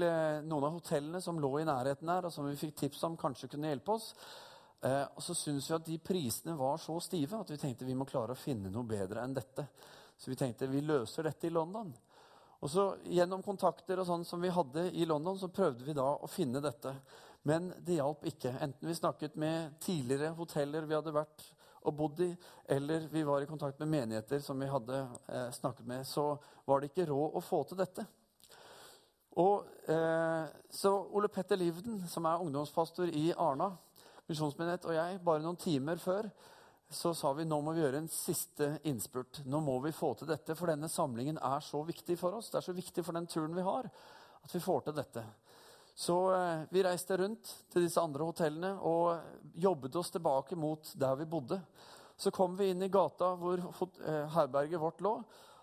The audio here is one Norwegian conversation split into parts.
eh, noen av hotellene som lå i nærheten her, og som vi fikk tips om kanskje kunne hjelpe oss. Eh, og så syntes vi at de prisene var så stive at vi tenkte vi må klare å finne noe bedre enn dette. Så vi tenkte vi løser dette i London. Og så Gjennom kontakter og sånn som vi hadde i London, så prøvde vi da å finne dette. Men det hjalp ikke. Enten vi snakket med tidligere hoteller vi hadde vært og bodd i, eller vi var i kontakt med menigheter som vi hadde eh, snakket med, så var det ikke råd å få til dette. Og, eh, så Ole Petter Livden, som er ungdomspastor i Arna misjonsmenighet, og jeg, bare noen timer før, så sa vi nå må vi gjøre en siste innspurt. Nå må vi få til dette, for denne samlingen er så viktig for oss. Det er så viktig for den turen vi har, at vi får til dette. Så eh, vi reiste rundt til disse andre hotellene og jobbet oss tilbake mot der vi bodde. Så kom vi inn i gata hvor eh, herberget vårt lå.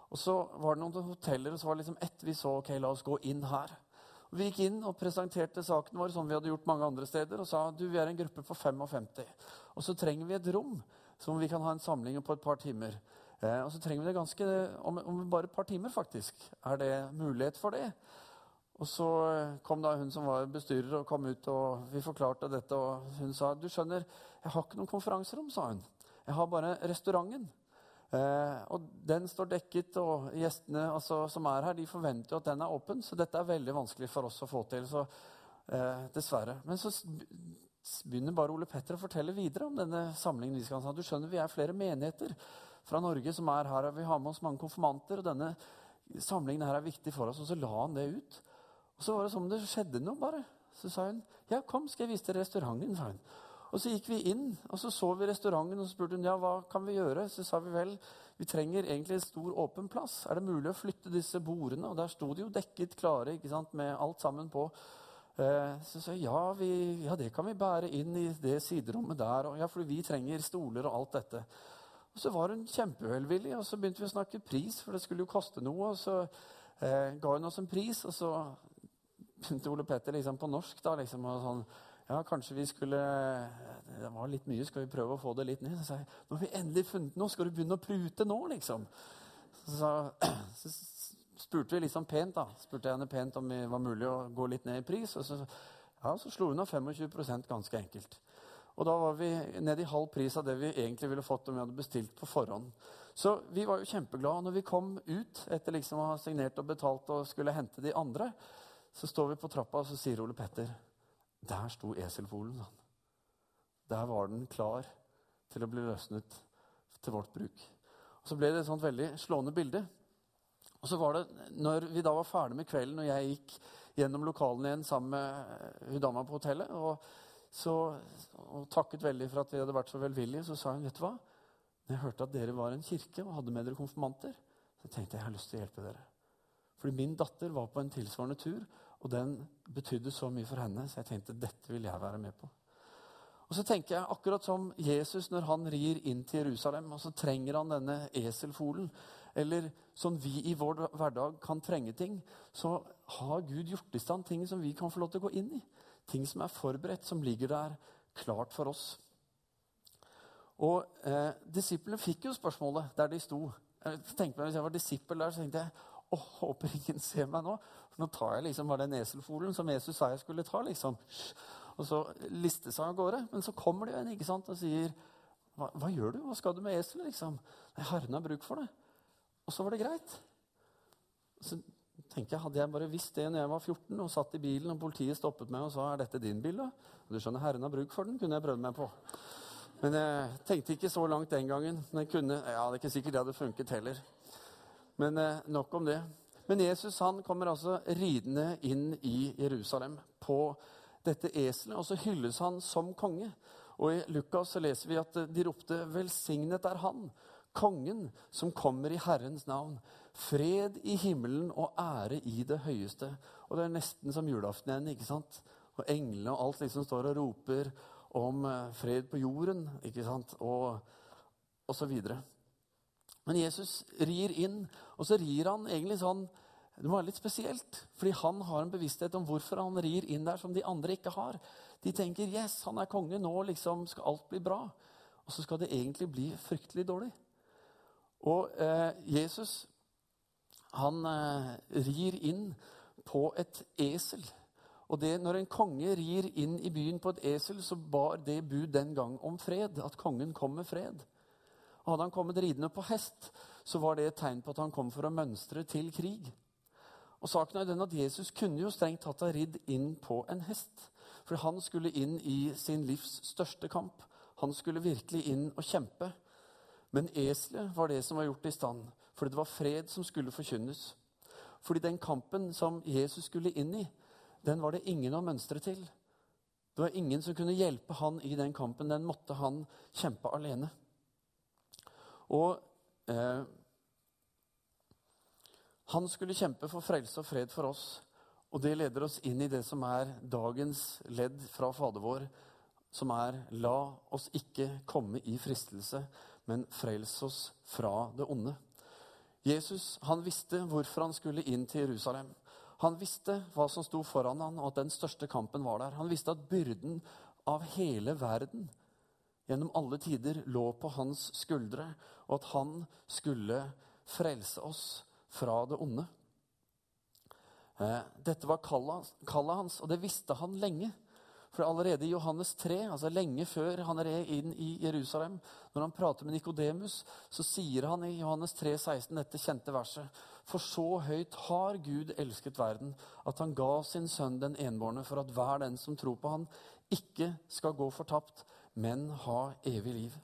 Og så var det noen hoteller, og så var det liksom ett vi så. ok, la oss gå inn her. Og vi gikk inn og presenterte saken vår som vi hadde gjort mange andre steder, og sa du, vi er en gruppe på 55. Og så trenger vi et rom som vi kan ha en samling på et par timer. Eh, og så trenger vi det ganske om, om, bare et par timer, faktisk. Er det mulighet for det? Og så kom da hun som var bestyrer, og kom ut, og vi forklarte dette. Og hun sa du skjønner, jeg har ikke noen konferanserom, sa hun. Jeg har bare restauranten. Eh, og den står dekket, og gjestene altså, som er her, de forventer jo at den er åpen. Så dette er veldig vanskelig for oss å få til. Så eh, dessverre. Men så begynner bare Ole Petter å fortelle videre om denne samlingen. Du skjønner, Vi er flere menigheter fra Norge som er her. og Vi har med oss mange konfirmanter. og denne samlingen her er viktig for oss. Og så la han det ut. Og så var det som om det skjedde noe, bare. Så sa hun, 'Ja, kom, skal jeg vise deg restauranten', sa hun. Og så gikk vi inn, og så så vi restauranten, og så spurte hun, 'Ja, hva kan vi gjøre?' Så sa vi vel, 'Vi trenger egentlig en stor, åpen plass. Er det mulig å flytte disse bordene?' Og der sto de jo dekket klare, ikke sant, med alt sammen på. Eh, så sa jeg, ja, vi, ja, det kan vi bære inn i det siderommet der. Og, ja, for vi trenger stoler og alt dette. Og så var hun kjempevelvillig, og så begynte vi å snakke pris, for det skulle jo koste noe. Og så eh, ga hun oss en pris, og så begynte Ole Petter liksom på norsk. da, liksom, og sånn, ja, kanskje vi skulle Det var litt mye, skal vi prøve å få det litt ned? Så sa jeg nå har vi endelig funnet noe, skal du begynne å prute nå, liksom? Så, så, spurte vi liksom pent, da. Spurte jeg henne pent om det var mulig å gå litt ned i pris. Og så, ja, så slo hun av 25% ganske enkelt. Og da var vi ned i halv pris av det vi egentlig ville fått om vi hadde bestilt på forhånd. Så vi var jo kjempeglade. Når vi kom ut etter liksom å ha signert og betalt og skulle hente de andre, så står vi på trappa, og så sier Ole Petter Der sto eselfolen. Der var den klar til å bli løsnet til vårt bruk. Og Så ble det et sånt veldig slående bilde. Og så var det, når vi da var ferdig med kvelden, og jeg gikk gjennom lokalene igjen sammen med hun dama på hotellet, og, så, og takket veldig for at vi hadde vært så velvillige, så sa hun, 'Vet du hva? Når jeg hørte at dere var en kirke og hadde med dere konfirmanter, så tenkte jeg jeg har lyst til å hjelpe dere.' Fordi min datter var på en tilsvarende tur, og den betydde så mye for henne, så jeg tenkte dette vil jeg være med på. Og så tenker jeg akkurat som Jesus når han rir inn til Jerusalem, og så trenger han denne eselfolen. Eller som vi i vår hverdag kan trenge ting, så har Gud gjort i stand ting som vi kan få lov til å gå inn i. Ting som er forberedt, som ligger der klart for oss. Og eh, Disiplene fikk jo spørsmålet der de sto. Jeg tenkte meg, Hvis jeg var disippel der, så tenkte jeg å, håper ingen ser meg nå. Nå tar jeg liksom bare den eselfolen som Jesus sa jeg skulle ta. liksom. Og så listes han av gårde. Men så kommer det jo en ikke sant, og sier hva, hva, gjør du? Hva skal du med eselet? liksom? Nei, Herren har bruk for det. Og så var det greit. Så tenker jeg, Hadde jeg bare visst det når jeg var 14 og satt i bilen, og politiet stoppet meg og sa er dette din bil, da? Og du skjønner, Herren har bruk for den, kunne jeg prøvd meg på. Men jeg tenkte ikke så langt den gangen. Men jeg kunne, ja, det er ikke sikkert det hadde funket heller. Men eh, nok om det. Men Jesus han kommer altså ridende inn i Jerusalem på dette eselet, og så hylles han som konge. Og I Lukas så leser vi at de ropte 'Velsignet er Han, kongen som kommer i Herrens navn'. Fred i himmelen og ære i det høyeste. Og Det er nesten som julaften igjen. ikke sant? Og englene og alt liksom står og roper om eh, fred på jorden, ikke sant? Og, og så videre. Men Jesus rir inn, og så rir han egentlig sånn Det må være litt spesielt, fordi han har en bevissthet om hvorfor han rir inn der som de andre ikke har. De tenker 'yes, han er konge, nå liksom skal alt bli bra'. Og så skal det egentlig bli fryktelig dårlig. Og eh, Jesus, han eh, rir inn på et esel. Og det, Når en konge rir inn i byen på et esel, så bar det bud den gang om fred. At kongen kom med fred. Og Hadde han kommet ridende på hest, så var det et tegn på at han kom for å mønstre til krig. Og saken er den at Jesus kunne jo strengt tatt ha ridd inn på en hest. For han skulle inn i sin livs største kamp. Han skulle virkelig inn og kjempe. Men eselet var det som var gjort i stand, fordi det var fred som skulle forkynnes. Fordi den kampen som Jesus skulle inn i, den var det ingen å mønstre til. Det var ingen som kunne hjelpe han i den kampen. Den måtte han kjempe alene. Og eh, han skulle kjempe for frelse og fred for oss. Og det leder oss inn i det som er dagens ledd fra Fader vår, som er La oss ikke komme i fristelse, men frels oss fra det onde. Jesus han visste hvorfor han skulle inn til Jerusalem. Han visste hva som sto foran han, og at den største kampen var der. Han visste at byrden av hele verden gjennom alle tider lå på hans skuldre, og at han skulle frelse oss fra det onde. Eh, dette var kallet hans, og det visste han lenge. For allerede i Johannes 3, altså lenge før han er inn i Jerusalem, når han prater med Nikodemus, så sier han i Johannes 3, 16 dette kjente verset. For så høyt har Gud elsket verden, at han ga sin sønn den enbårne, for at hver den som tror på han, ikke skal gå fortapt, men ha evig liv.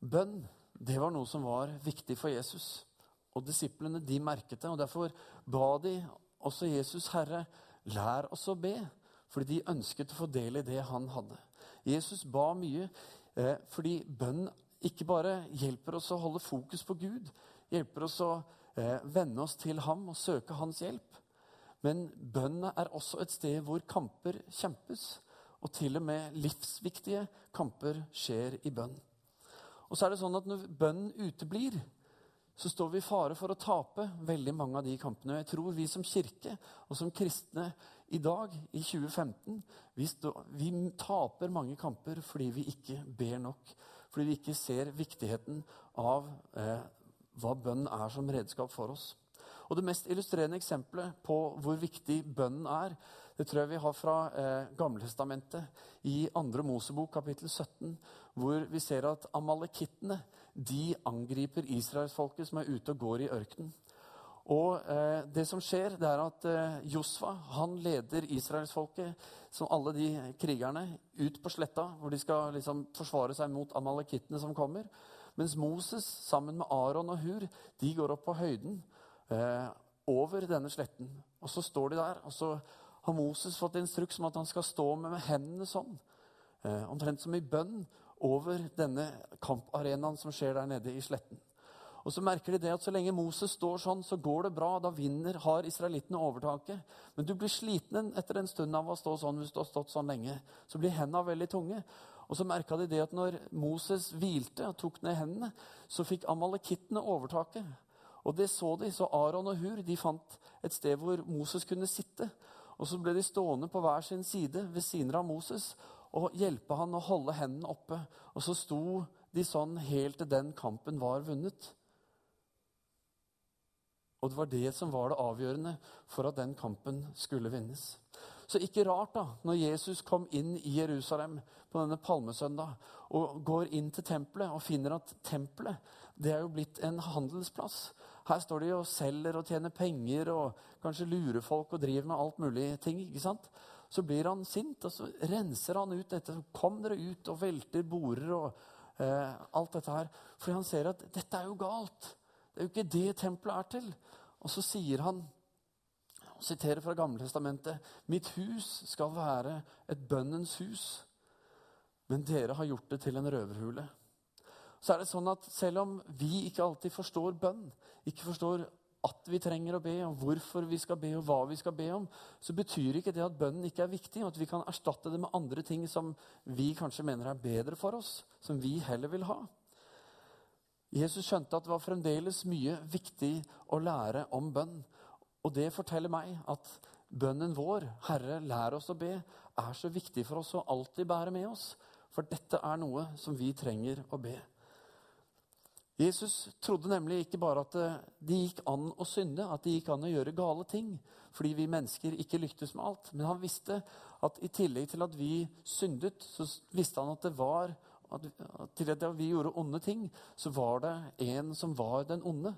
Bønn, det var noe som var viktig for Jesus. Og disiplene de merket det, og derfor ba de også Jesus, Herre, Lær oss å be, fordi de ønsket å få del i det han hadde. Jesus ba mye eh, fordi bønn ikke bare hjelper oss å holde fokus på Gud, hjelper oss å eh, venne oss til ham og søke hans hjelp. Men bønn er også et sted hvor kamper kjempes. Og til og med livsviktige kamper skjer i bønn. Og så er det sånn at når bønnen uteblir, så står vi i fare for å tape veldig mange av de kampene. Jeg tror vi som kirke og som kristne i dag, i 2015, vi, stå, vi taper mange kamper fordi vi ikke ber nok. Fordi vi ikke ser viktigheten av eh, hva bønn er som redskap for oss. Og Det mest illustrerende eksempelet på hvor viktig bønnen er, det tror jeg vi har fra eh, Gamlestamentet, i 2. Mosebok kapittel 17, hvor vi ser at amalekittene de angriper israelsfolket som er ute og går i ørkenen. Og eh, det som skjer, det er at eh, Josfa han leder israelsfolket, som alle de krigerne, ut på sletta, hvor de skal liksom, forsvare seg mot amalekittene som kommer. Mens Moses sammen med Aron og Hur de går opp på høyden eh, over denne sletten. Og så står de der, og så har Moses fått instruks om at han skal stå med, hendene sånn. Eh, omtrent som i bønn over denne kamparenaen som skjer der nede i sletten. Og så merker de det at så lenge Moses står sånn, så går det bra. Da vinner, har israelittene overtaket. Men du blir sliten etter en stund av å stå sånn hvis du har stått sånn lenge. Så blir hendene veldig tunge. Og så merka de det at når Moses hvilte og tok ned hendene, så fikk amalekittene overtaket. Og det så de. Så Aron og Hur de fant et sted hvor Moses kunne sitte. Og så ble de stående på hver sin side ved siden av Moses og hjelpe han å holde hendene oppe. Og så sto de sånn helt til den kampen var vunnet. Og det var det som var det avgjørende for at den kampen skulle vinnes. Så ikke rart, da, når Jesus kom inn i Jerusalem på denne palmesøndag og går inn til tempelet og finner at tempelet det er jo blitt en handelsplass. Her står de og selger og tjener penger og kanskje lurer folk og driver med alt mulig ting. ikke sant? Så blir han sint, og så renser han ut dette. Kom dere ut og velter borer og eh, alt dette her. Fordi han ser at dette er jo galt. Det er jo ikke det tempelet er til. Og så sier han, og siterer fra Gammeltestamentet. mitt hus skal være et bønnens hus, men dere har gjort det til en røverhule. Så er det sånn at selv om vi ikke alltid forstår bønn, ikke forstår at vi trenger å be, og hvorfor vi skal be, og hva vi skal be om, så betyr ikke det at bønnen ikke er viktig, og at vi kan erstatte det med andre ting som vi kanskje mener er bedre for oss, som vi heller vil ha. Jesus skjønte at det var fremdeles mye viktig å lære om bønn. Og det forteller meg at bønnen vår, 'Herre, lær oss å be', er så viktig for oss å alltid bære med oss. For dette er noe som vi trenger å be. Jesus trodde nemlig ikke bare at det gikk an å synde, at det gikk an å gjøre gale ting, fordi vi mennesker ikke lyktes med alt. Men han visste at i tillegg til at vi syndet, så visste han at det var til at vi gjorde onde ting, så var det en som var den onde.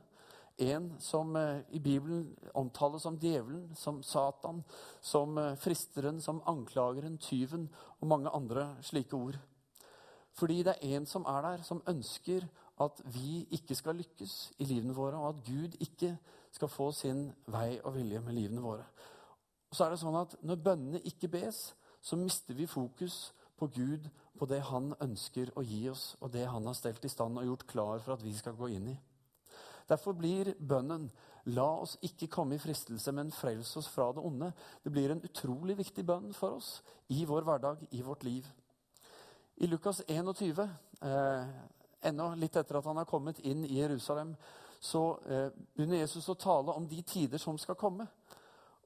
En som eh, i Bibelen omtales som djevelen, som Satan, som eh, fristeren, som anklageren, tyven og mange andre slike ord. Fordi det er en som er der, som ønsker at vi ikke skal lykkes i livene våre, og at Gud ikke skal få sin vei og vilje med livene våre. Og så er det sånn at Når bønnene ikke bes, så mister vi fokus på Gud, på det Han ønsker å gi oss, og det Han har stelt i stand og gjort klar for at vi skal gå inn i. Derfor blir bønnen 'La oss ikke komme i fristelse, men frels oss fra det onde'. Det blir en utrolig viktig bønn for oss i vår hverdag, i vårt liv. I Lukas 21, eh, ennå litt etter at han har kommet inn i Jerusalem, så eh, begynner Jesus å tale om de tider som skal komme.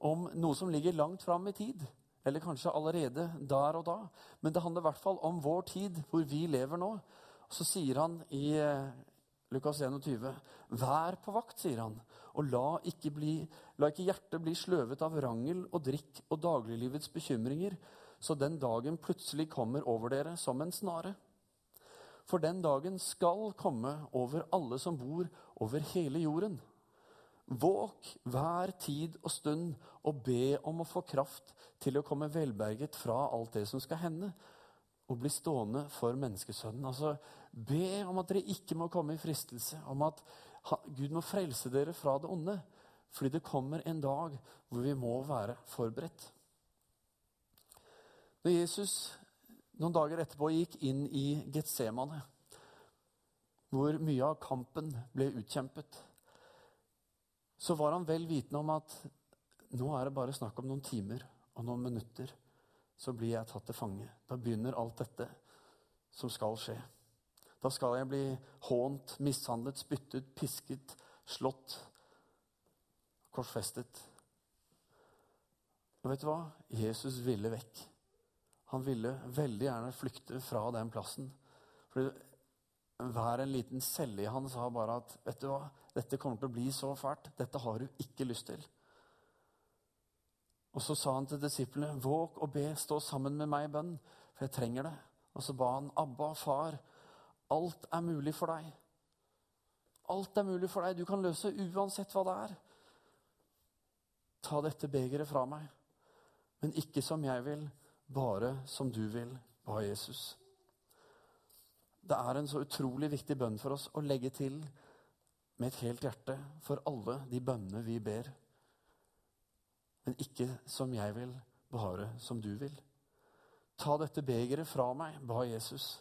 Om noe som ligger langt fram i tid. Eller kanskje allerede der og da. Men det handler i hvert fall om vår tid, hvor vi lever nå. Så sier han i eh, Lukas 21.: Vær på vakt, sier han, og la ikke, bli, la ikke hjertet bli sløvet av rangel og drikk og dagliglivets bekymringer, så den dagen plutselig kommer over dere som en snare. For den dagen skal komme over alle som bor over hele jorden. Våk hver tid og stund og be om å få kraft til å komme velberget fra alt det som skal hende, og bli stående for menneskesønnen. Altså, be om at dere ikke må komme i fristelse, om at Gud må frelse dere fra det onde. Fordi det kommer en dag hvor vi må være forberedt. Når Jesus noen dager etterpå gikk inn i Getsemane, hvor mye av kampen ble utkjempet, så var han vel vitende om at nå er det bare snakk om noen timer og noen minutter, så blir jeg tatt til fange. Da begynner alt dette som skal skje. Da skal jeg bli hånt, mishandlet, spyttet, pisket, slått, korsfestet. Og vet du hva? Jesus ville vekk. Han ville veldig gjerne flykte fra den plassen. For hver en liten celle i han sa bare at vet du hva, dette kommer til å bli så fælt. Dette har du ikke lyst til. Og så sa han til disiplene, våg og be, stå sammen med meg i bønn, for jeg trenger det. Og så ba han, Abba, far, alt er mulig for deg. Alt er mulig for deg. Du kan løse uansett hva det er. Ta dette begeret fra meg, men ikke som jeg vil, bare som du vil, ba Jesus. Det er en så utrolig viktig bønn for oss å legge til med et helt hjerte for alle de bønnene vi ber. Men ikke som jeg vil, bare som du vil. Ta dette begeret fra meg, ba Jesus.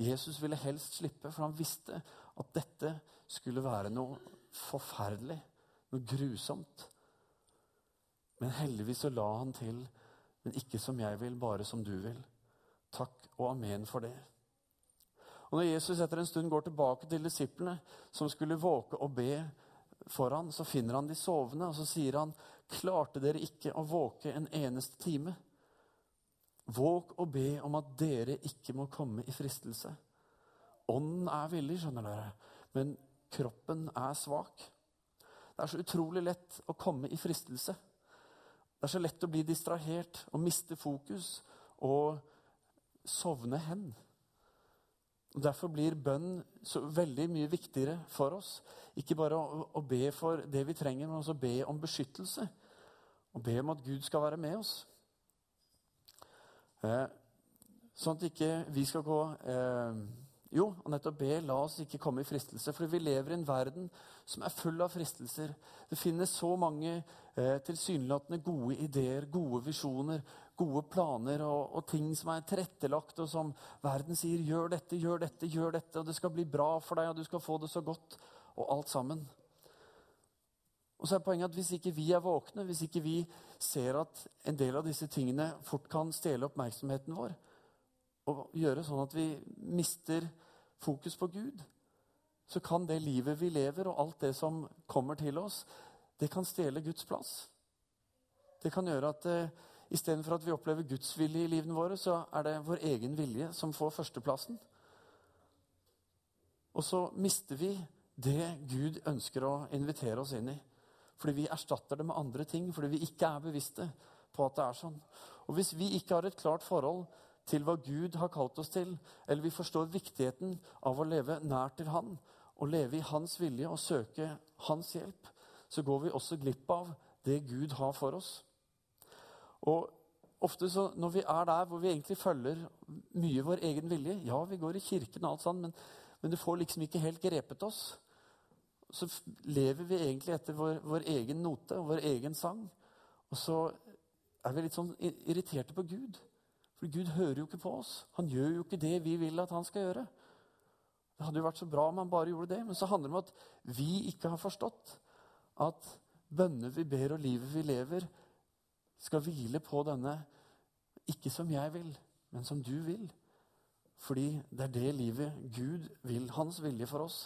Jesus ville helst slippe, for han visste at dette skulle være noe forferdelig, noe grusomt. Men heldigvis så la han til men ikke som jeg vil, bare som du vil. Takk og amen for det. Og Når Jesus etter en stund går tilbake til disiplene, som skulle våke og be for ham, så finner han de sovende, og så sier han, 'Klarte dere ikke å våke en eneste time?' Våk og be om at dere ikke må komme i fristelse. Ånden er villig, skjønner dere, men kroppen er svak. Det er så utrolig lett å komme i fristelse. Det er så lett å bli distrahert og miste fokus og sovne hen. Derfor blir bønn så veldig mye viktigere for oss. Ikke bare å, å be for det vi trenger, men også be om beskyttelse. Og be om at Gud skal være med oss. Eh, sånn at ikke vi skal gå eh, jo, nettopp be, la oss ikke komme i fristelse. For vi lever i en verden som er full av fristelser. Det finnes så mange eh, tilsynelatende gode ideer, gode visjoner, gode planer og, og, ting som er tilrettelagt, og som verden sier 'gjør dette, gjør dette, gjør dette', og det skal bli bra for deg, og du skal få det så godt, og alt sammen. Og så er poenget at Hvis ikke vi er våkne, hvis ikke vi ser at en del av disse tingene fort kan stjele oppmerksomheten vår, og gjøre sånn at vi mister fokus på Gud, så kan det livet vi lever, og alt det som kommer til oss, det kan stjele Guds plass. Det kan gjøre at eh, istedenfor at vi opplever Guds vilje i livene våre, så er det vår egen vilje som får førsteplassen. Og så mister vi det Gud ønsker å invitere oss inn i. Fordi vi erstatter det med andre ting, fordi vi ikke er bevisste på at det er sånn. Og hvis vi ikke har et klart forhold til hva Gud har kalt oss til, eller vi forstår viktigheten av å leve nær til Han, og leve i Hans vilje og søke Hans hjelp, så går vi også glipp av det Gud har for oss. Og ofte så, når vi er der hvor vi egentlig følger mye vår egen vilje Ja, vi går i kirken og alt sånt, men, men det får liksom ikke helt grepet oss så lever vi egentlig etter vår, vår, egen note og vår egen sang. Og så er vi litt sånn irriterte på Gud. For Gud hører jo ikke på oss. Han gjør jo ikke det vi vil at han skal gjøre. Det hadde jo vært så bra om han bare gjorde det. Men så handler det om at vi ikke har forstått at bønner vi ber og livet vi lever, skal hvile på denne ikke som jeg vil, men som du vil. Fordi det er det livet Gud vil, hans vilje for oss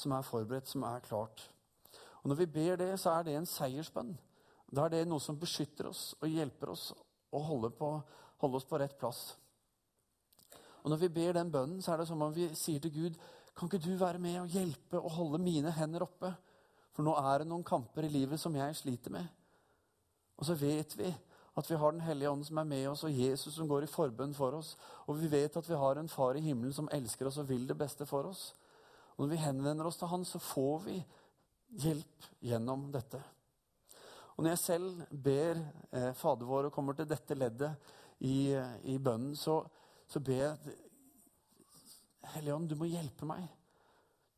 som er forberedt, som er klart. Og Når vi ber det, så er det en seiersbønn. Da er det noe som beskytter oss og hjelper oss å holde, på, holde oss på rett plass. Og Når vi ber den bønnen, så er det som om vi sier til Gud Kan ikke du være med og hjelpe og holde mine hender oppe? For nå er det noen kamper i livet som jeg sliter med. Og så vet vi at vi har Den hellige ånd som er med oss, og Jesus som går i forbønn for oss. Og vi vet at vi har en far i himmelen som elsker oss og vil det beste for oss. Og når vi henvender oss til Han, så får vi hjelp gjennom dette. Og når jeg selv ber eh, Fader vår og kommer til dette leddet i, i bønnen, så, så ber jeg Hellige Ånd, du må hjelpe meg.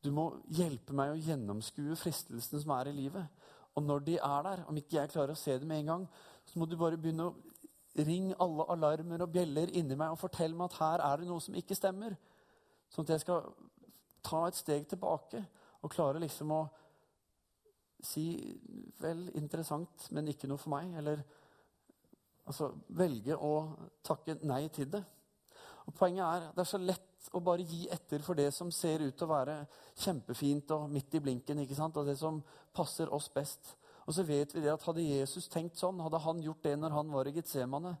Du må hjelpe meg å gjennomskue fristelsene som er i livet. Og når de er der, om ikke jeg klarer å se dem med en gang, så må du bare begynne å ringe alle alarmer og bjeller inni meg og fortelle meg at her er det noe som ikke stemmer. Sånn at jeg skal ta et steg tilbake og klare liksom å si Vel, interessant, men ikke noe for meg. Eller altså velge å takke nei til det. Og Poenget er det er så lett å bare gi etter for det som ser ut til å være kjempefint og midt i blinken, ikke sant? og det som passer oss best. Og så vet vi det at Hadde Jesus tenkt sånn, hadde han gjort det når han var i Getsemane,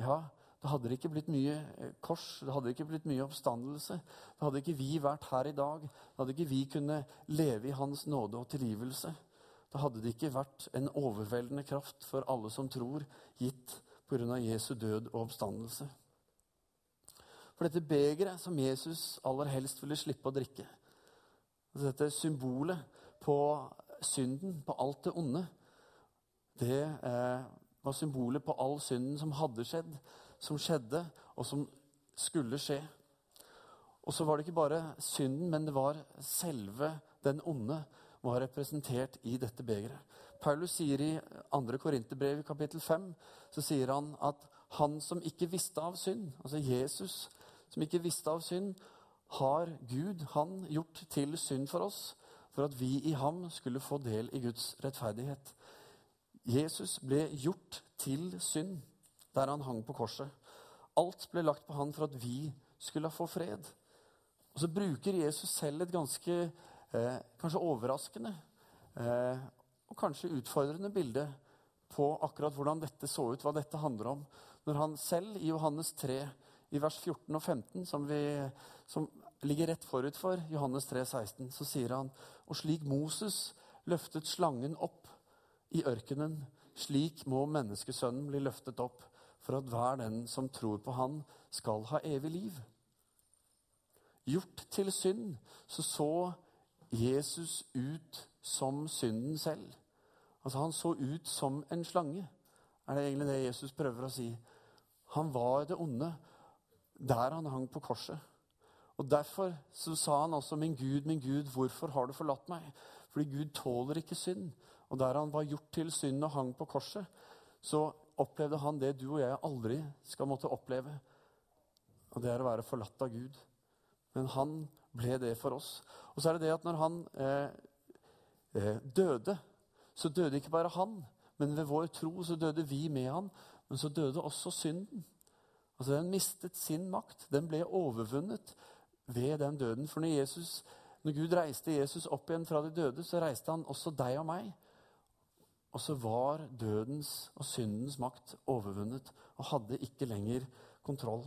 ja, da hadde det ikke blitt mye eh, kors, det hadde ikke blitt mye oppstandelse. Da hadde ikke vi vært her i dag. Da hadde ikke vi kunnet leve i Hans nåde og tilgivelse. Da hadde det ikke vært en overveldende kraft for alle som tror, gitt pga. Jesu død og oppstandelse. For dette begeret som Jesus aller helst ville slippe å drikke, dette symbolet på synden, på alt det onde, det eh, var symbolet på all synden som hadde skjedd, som skjedde, og som skulle skje. Og så var det ikke bare synden, men det var selve den onde var representert i dette begeret. Paulus sier i 2. Korinterbrev kapittel 5 så sier han at han som ikke visste av synd, altså Jesus, som ikke visste av synd, har Gud, han, gjort til synd for oss, for at vi i ham skulle få del i Guds rettferdighet. Jesus ble gjort til synd der han hang på korset. Alt ble lagt på han for at vi skulle få fred. Og så bruker Jesus selv et ganske eh, kanskje overraskende eh, og kanskje utfordrende bilde på akkurat hvordan dette så ut, hva dette handler om. Når han selv i Johannes 3, i vers 14 og 15, som, vi, som ligger rett forut for Johannes 3, 16, så sier han Og slik Moses løftet slangen opp i ørkenen, slik må menneskesønnen bli løftet opp for at hver den som tror på Han, skal ha evig liv. Gjort til synd, så så Jesus ut som synden selv. Altså Han så ut som en slange, er det egentlig det Jesus prøver å si. Han var det onde der han hang på korset. Og Derfor så sa han også, 'Min Gud, min Gud, hvorfor har du forlatt meg?' Fordi Gud tåler ikke synd. Og der han var gjort til synd og hang på korset, så opplevde han det du og jeg aldri skal måtte oppleve. Og det er å være forlatt av Gud. Men han ble det for oss. Og så er det det at når han eh, eh, døde, så døde ikke bare han, men ved vår tro så døde vi med han. Men så døde også synden. Altså Den mistet sin makt. Den ble overvunnet ved den døden. For når, Jesus, når Gud reiste Jesus opp igjen fra de døde, så reiste han også deg og meg. Og så var dødens og syndens makt overvunnet og hadde ikke lenger kontroll.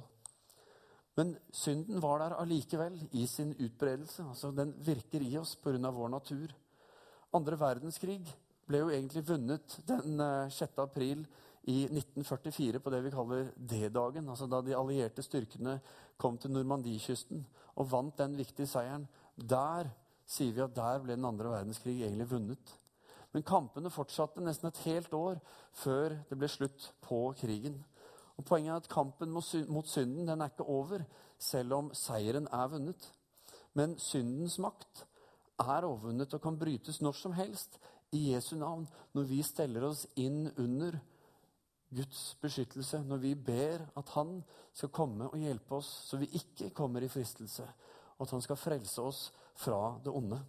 Men synden var der allikevel i sin utbredelse. Altså, den virker i oss pga. vår natur. Andre verdenskrig ble jo egentlig vunnet den 6. Eh, april i 1944 på det vi kaller D-dagen. Altså da de allierte styrkene kom til Normandiekysten og vant den viktige seieren. Der sier vi at der ble den andre verdenskrig egentlig vunnet. Men kampene fortsatte nesten et helt år før det ble slutt på krigen. Og Poenget er at kampen mot synden den er ikke over, selv om seieren er vunnet. Men syndens makt er overvunnet og kan brytes når som helst i Jesu navn når vi steller oss inn under Guds beskyttelse, når vi ber at Han skal komme og hjelpe oss så vi ikke kommer i fristelse, og at Han skal frelse oss fra det onde.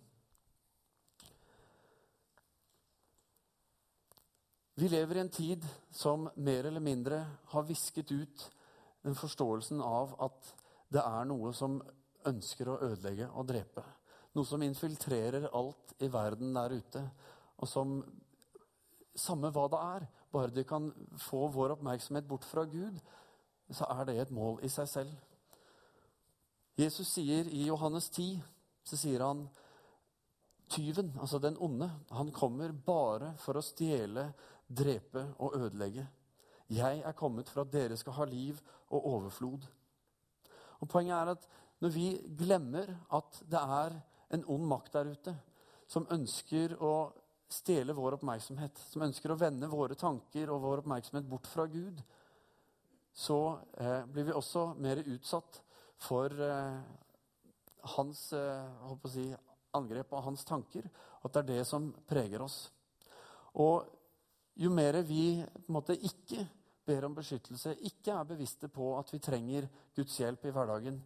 Vi lever i en tid som mer eller mindre har visket ut den forståelsen av at det er noe som ønsker å ødelegge og drepe. Noe som infiltrerer alt i verden der ute, og som Samme hva det er, bare det kan få vår oppmerksomhet bort fra Gud, så er det et mål i seg selv. Jesus sier i Johannes 10, så sier han tyven, altså den onde, han kommer bare for å stjele, drepe og ødelegge. Jeg er kommet for at dere skal ha liv og overflod. Og Poenget er at når vi glemmer at det er en ond makt der ute som ønsker å stjele vår oppmerksomhet, som ønsker å vende våre tanker og vår oppmerksomhet bort fra Gud, så eh, blir vi også mer utsatt for eh, hans eh, si, angrep og hans tanker. At det er det som preger oss. Og jo mer vi måte ikke ber om beskyttelse, ikke er bevisste på at vi trenger Guds hjelp i hverdagen,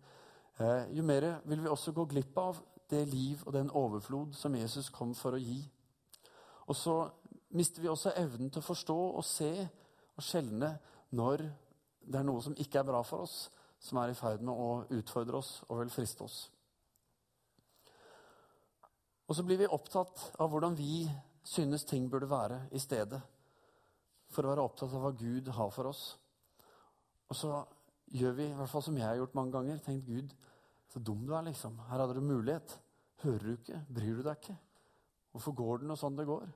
eh, jo mer vil vi også gå glipp av det liv og den overflod som Jesus kom for å gi. Og så mister vi også evnen til å forstå og se og skjelne når det er noe som ikke er bra for oss, som er i ferd med å utfordre oss og vil friste oss. Og så blir vi opptatt av hvordan vi synes ting burde være i stedet for å være opptatt av hva Gud har for oss. Og så gjør vi, i hvert fall som jeg har gjort mange ganger, tenkt Gud, så dum du er, liksom. Her hadde du mulighet. Hører du ikke? Bryr du deg ikke? Hvorfor går det nå sånn det går?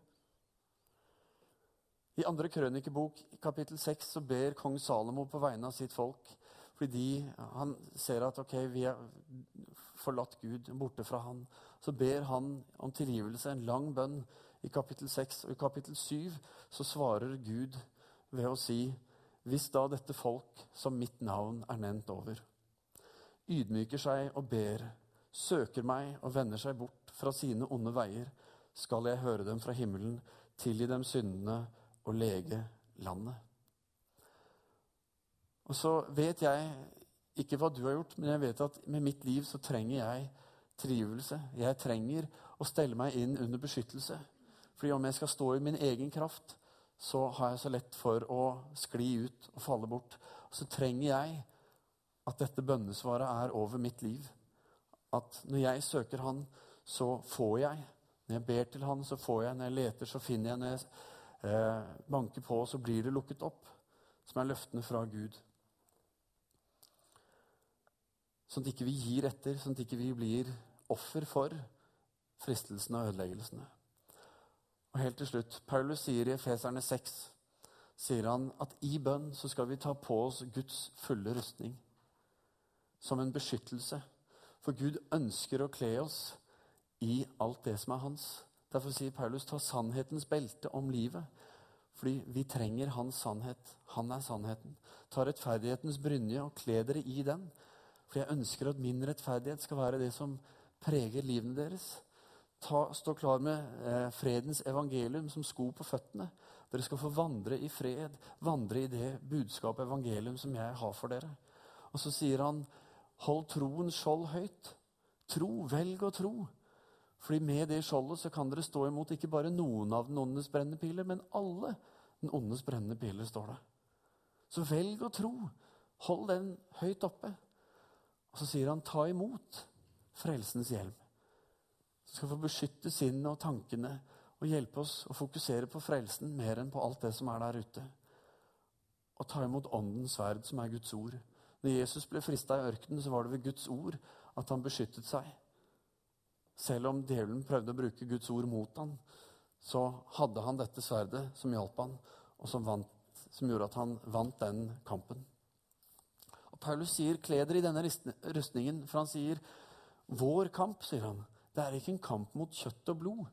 I andre krønikebok, kapittel 6, så ber kong Salomo på vegne av sitt folk. Fordi han ser at ok, vi har forlatt Gud, borte fra han. Så ber han om tilgivelse, en lang bønn i kapittel 6. Og i kapittel 7 så svarer Gud ved å si Hvis da dette folk som mitt navn er nevnt over, ydmyker seg og ber, søker meg og vender seg bort fra sine onde veier, skal jeg høre dem fra himmelen, tilgi dem syndene og lege landet. Og så vet jeg ikke hva du har gjort, men jeg vet at med mitt liv så trenger jeg trivelse. Jeg trenger å stelle meg inn under beskyttelse. Fordi om jeg skal stå i min egen kraft, så har jeg så lett for å skli ut og falle bort. Og så trenger jeg at dette bønnesvaret er over mitt liv. At når jeg søker Han, så får jeg. Når jeg ber til Han, så får jeg. Når jeg leter, så finner jeg. Når jeg banker på, så blir det lukket opp. Som er løftene fra Gud. Sånn at ikke vi gir etter, sånn at ikke vi blir offer for fristelsene og ødeleggelsene. Og helt til slutt, Paulus sier i Efeserne 6 sier han at i bønn så skal vi ta på oss Guds fulle rustning. Som en beskyttelse. For Gud ønsker å kle oss i alt det som er hans. Derfor sier Paulus ta sannhetens belte om livet. Fordi vi trenger hans sannhet. Han er sannheten. Ta rettferdighetens brynje og kle dere i den. For jeg ønsker at min rettferdighet skal være det som preger livene deres ta, stå klar med eh, fredens evangelium som sko på føttene. Dere skal få vandre i fred, vandre i det budskapet evangelium som jeg har for dere. Og så sier han, hold troens skjold høyt. Tro, velg å tro. Fordi med det skjoldet så kan dere stå imot ikke bare noen av den ondes brennende piler, men alle den ondes brennende piler, står det. Så velg å tro. Hold den høyt oppe. Og så sier han, ta imot frelsens hjelm som skal få beskytte sinnet og tankene og hjelpe oss å fokusere på frelsen mer enn på alt det som er der ute. Og ta imot Åndens sverd, som er Guds ord, Når Jesus ble frista i ørkenen, så var det ved Guds ord at han beskyttet seg. Selv om djevelen prøvde å bruke Guds ord mot ham, så hadde han dette sverdet som hjalp han, og som, vant, som gjorde at han vant den kampen. Og Paulus sier 'kle dere i denne rustningen', for han sier 'vår kamp', sier han. Det er ikke en kamp mot kjøtt og blod,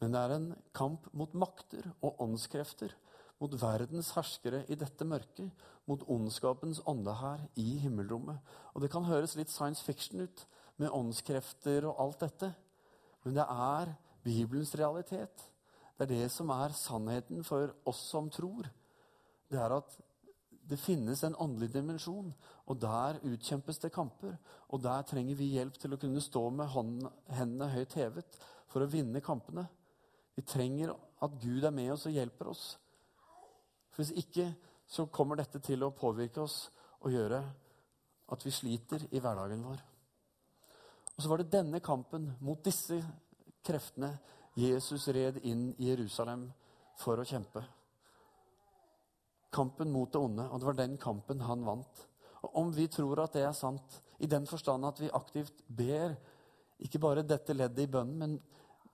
men det er en kamp mot makter og åndskrefter, mot verdens herskere i dette mørket, mot ondskapens ånde her i himmelrommet. Og det kan høres litt science fiction ut, med åndskrefter og alt dette. Men det er Bibelens realitet. Det er det som er sannheten for oss som tror. Det er at det finnes en åndelig dimensjon, og der utkjempes det kamper. Og der trenger vi hjelp til å kunne stå med hendene høyt hevet for å vinne kampene. Vi trenger at Gud er med oss og hjelper oss. For Hvis ikke så kommer dette til å påvirke oss og gjøre at vi sliter i hverdagen vår. Og så var det denne kampen mot disse kreftene Jesus red inn i Jerusalem for å kjempe. Kampen mot det onde, og det var den kampen han vant. Og Om vi tror at det er sant, i den forstand at vi aktivt ber, ikke bare dette leddet i bønnen, men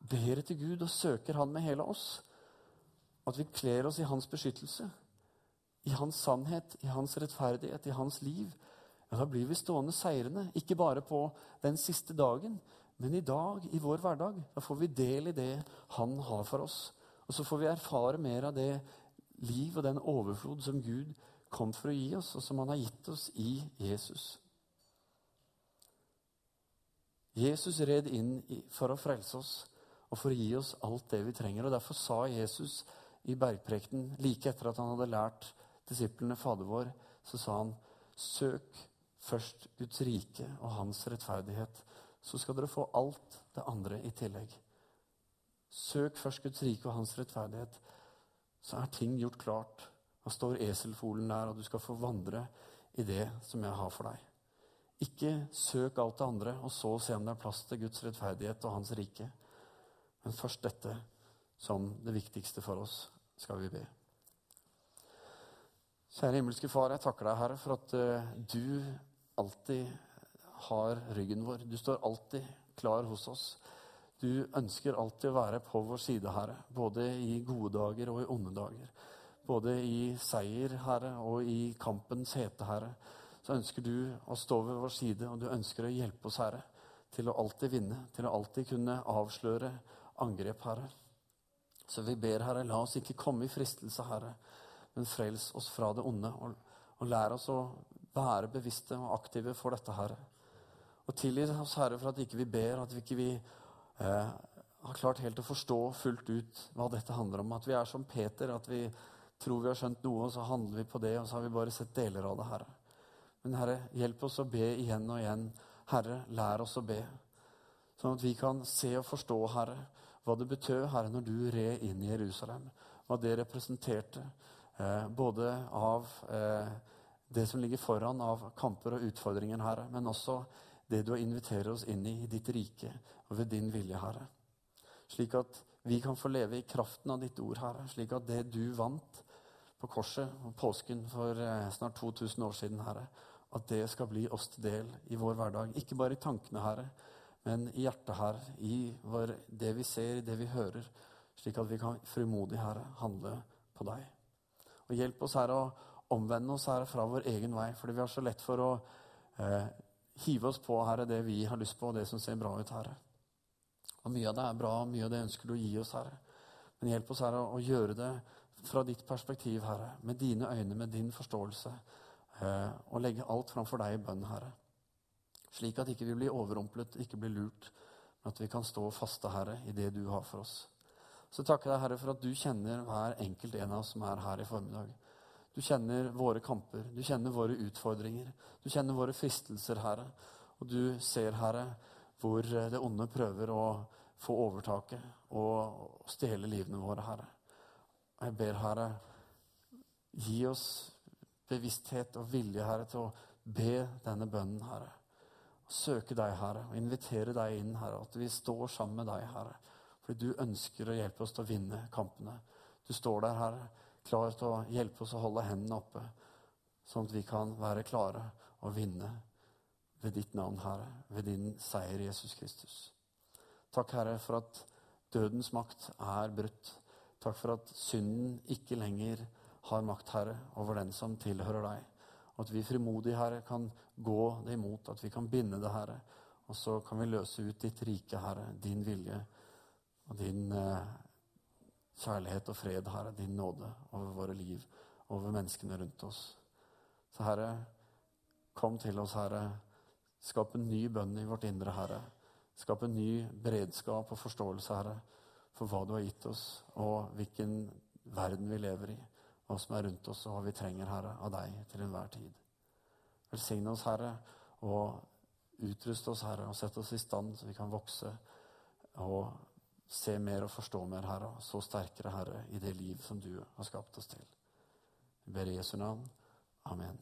ber til Gud og søker Han med hele oss, at vi kler oss i Hans beskyttelse, i Hans sannhet, i Hans rettferdighet, i Hans liv, ja, da blir vi stående seirende. Ikke bare på den siste dagen, men i dag, i vår hverdag. Da får vi del i det Han har for oss. Og så får vi erfare mer av det liv og den overflod som Gud kom for å gi oss, og som Han har gitt oss i Jesus. Jesus red inn for å frelse oss og for å gi oss alt det vi trenger. og Derfor sa Jesus i bergprekten, like etter at han hadde lært disiplene Fader vår, så sa han, søk først Guds rike og hans rettferdighet, så skal dere få alt det andre i tillegg. Søk først Guds rike og hans rettferdighet, så er ting gjort klart. Da står eselfolen der, og du skal få vandre i det som jeg har for deg. Ikke søk alt det andre, og så se om det er plass til Guds rettferdighet og Hans rike. Men først dette som det viktigste for oss, skal vi be. Kjære himmelske Far, jeg takker deg, Herre, for at uh, du alltid har ryggen vår. Du står alltid klar hos oss. Du ønsker alltid å være på vår side, Herre. Både i gode dager og i onde dager. Både i seier, Herre, og i kampens hete, Herre. Så ønsker du å stå ved vår side, og du ønsker å hjelpe oss, Herre, til å alltid vinne. Til å alltid kunne avsløre angrep, Herre. Så vi ber, Herre, la oss ikke komme i fristelse, Herre, men frels oss fra det onde. Og, og lær oss å være bevisste og aktive for dette, Herre. Og tilgi oss, Herre, for at ikke vi ber, at vi ikke vi, eh, har klart helt å forstå fullt ut hva dette handler om. At vi er som Peter, at vi tror vi har skjønt noe, og så handler vi på det, og så har vi bare sett deler av det, Herre. Men Herre, hjelp oss å be igjen og igjen. Herre, lær oss å be. Sånn at vi kan se og forstå, Herre, hva det betød, Herre, når du red inn i Jerusalem. Hva det representerte, eh, både av eh, det som ligger foran av kamper og utfordringer, Herre, men også det du inviterer oss inn i, i ditt rike og ved din vilje, Herre. Slik at vi kan få leve i kraften av ditt ord, Herre. Slik at det du vant på korset og påsken for eh, snart 2000 år siden, Herre, at det skal bli oss til del i vår hverdag. Ikke bare i tankene, Herre, men i hjertet, Herre. I vår, det vi ser, det vi hører. Slik at vi kan frimodig, Herre, handle på deg. Og hjelp oss, Herre, å omvende oss her fra vår egen vei. Fordi vi har så lett for å eh, hive oss på Herre, det vi har lyst på, og det som ser bra ut, Herre. Og Mye av det er bra, og mye av det ønsker du å gi oss, Herre. Men hjelp oss, Herre, å gjøre det fra ditt perspektiv, Herre. Med dine øyne, med din forståelse. Eh, og legge alt framfor deg i bønn, Herre. Slik at ikke vi blir overrumplet, ikke blir lurt, men at vi kan stå faste, Herre, i det du har for oss. Så takker jeg deg, Herre, for at du kjenner hver enkelt en av oss som er her i formiddag. Du kjenner våre kamper, du kjenner våre utfordringer. Du kjenner våre fristelser, Herre. Og du ser, Herre, hvor det onde prøver å få overtaket og stjele livene våre, Herre. Jeg ber, Herre, gi oss bevissthet og vilje, Herre, til å be denne bønnen, Herre. Søke deg, Herre, og invitere deg inn, Herre. At vi står sammen med deg, Herre. Fordi du ønsker å hjelpe oss til å vinne kampene. Du står der, Herre klar til å hjelpe oss å holde hendene oppe. sånn at vi kan være klare og vinne ved ditt navn, Herre, ved din seier, Jesus Kristus. Takk, Herre, for at dødens makt er brutt. Takk for at synden ikke lenger har makt, Herre, over den som tilhører deg. Og at vi frimodig, Herre, kan gå det imot, at vi kan binde det, Herre. Og så kan vi løse ut ditt rike, Herre, din vilje og din eh, kjærlighet og fred, Herre, din nåde over våre liv, over menneskene rundt oss. Så Herre, kom til oss, Herre. Skap en ny bønn i vårt indre, Herre. Skap en ny beredskap og forståelse, Herre, for hva du har gitt oss, og hvilken verden vi lever i, hva som er rundt oss, og hva vi trenger, Herre, av deg til enhver tid. Velsigne oss, Herre, og utruste oss, Herre, og sette oss i stand så vi kan vokse og se mer og forstå mer, Herre, så sterkere, Herre, i det liv som du har skapt oss til. Vi ber i Jesu navn. Amen.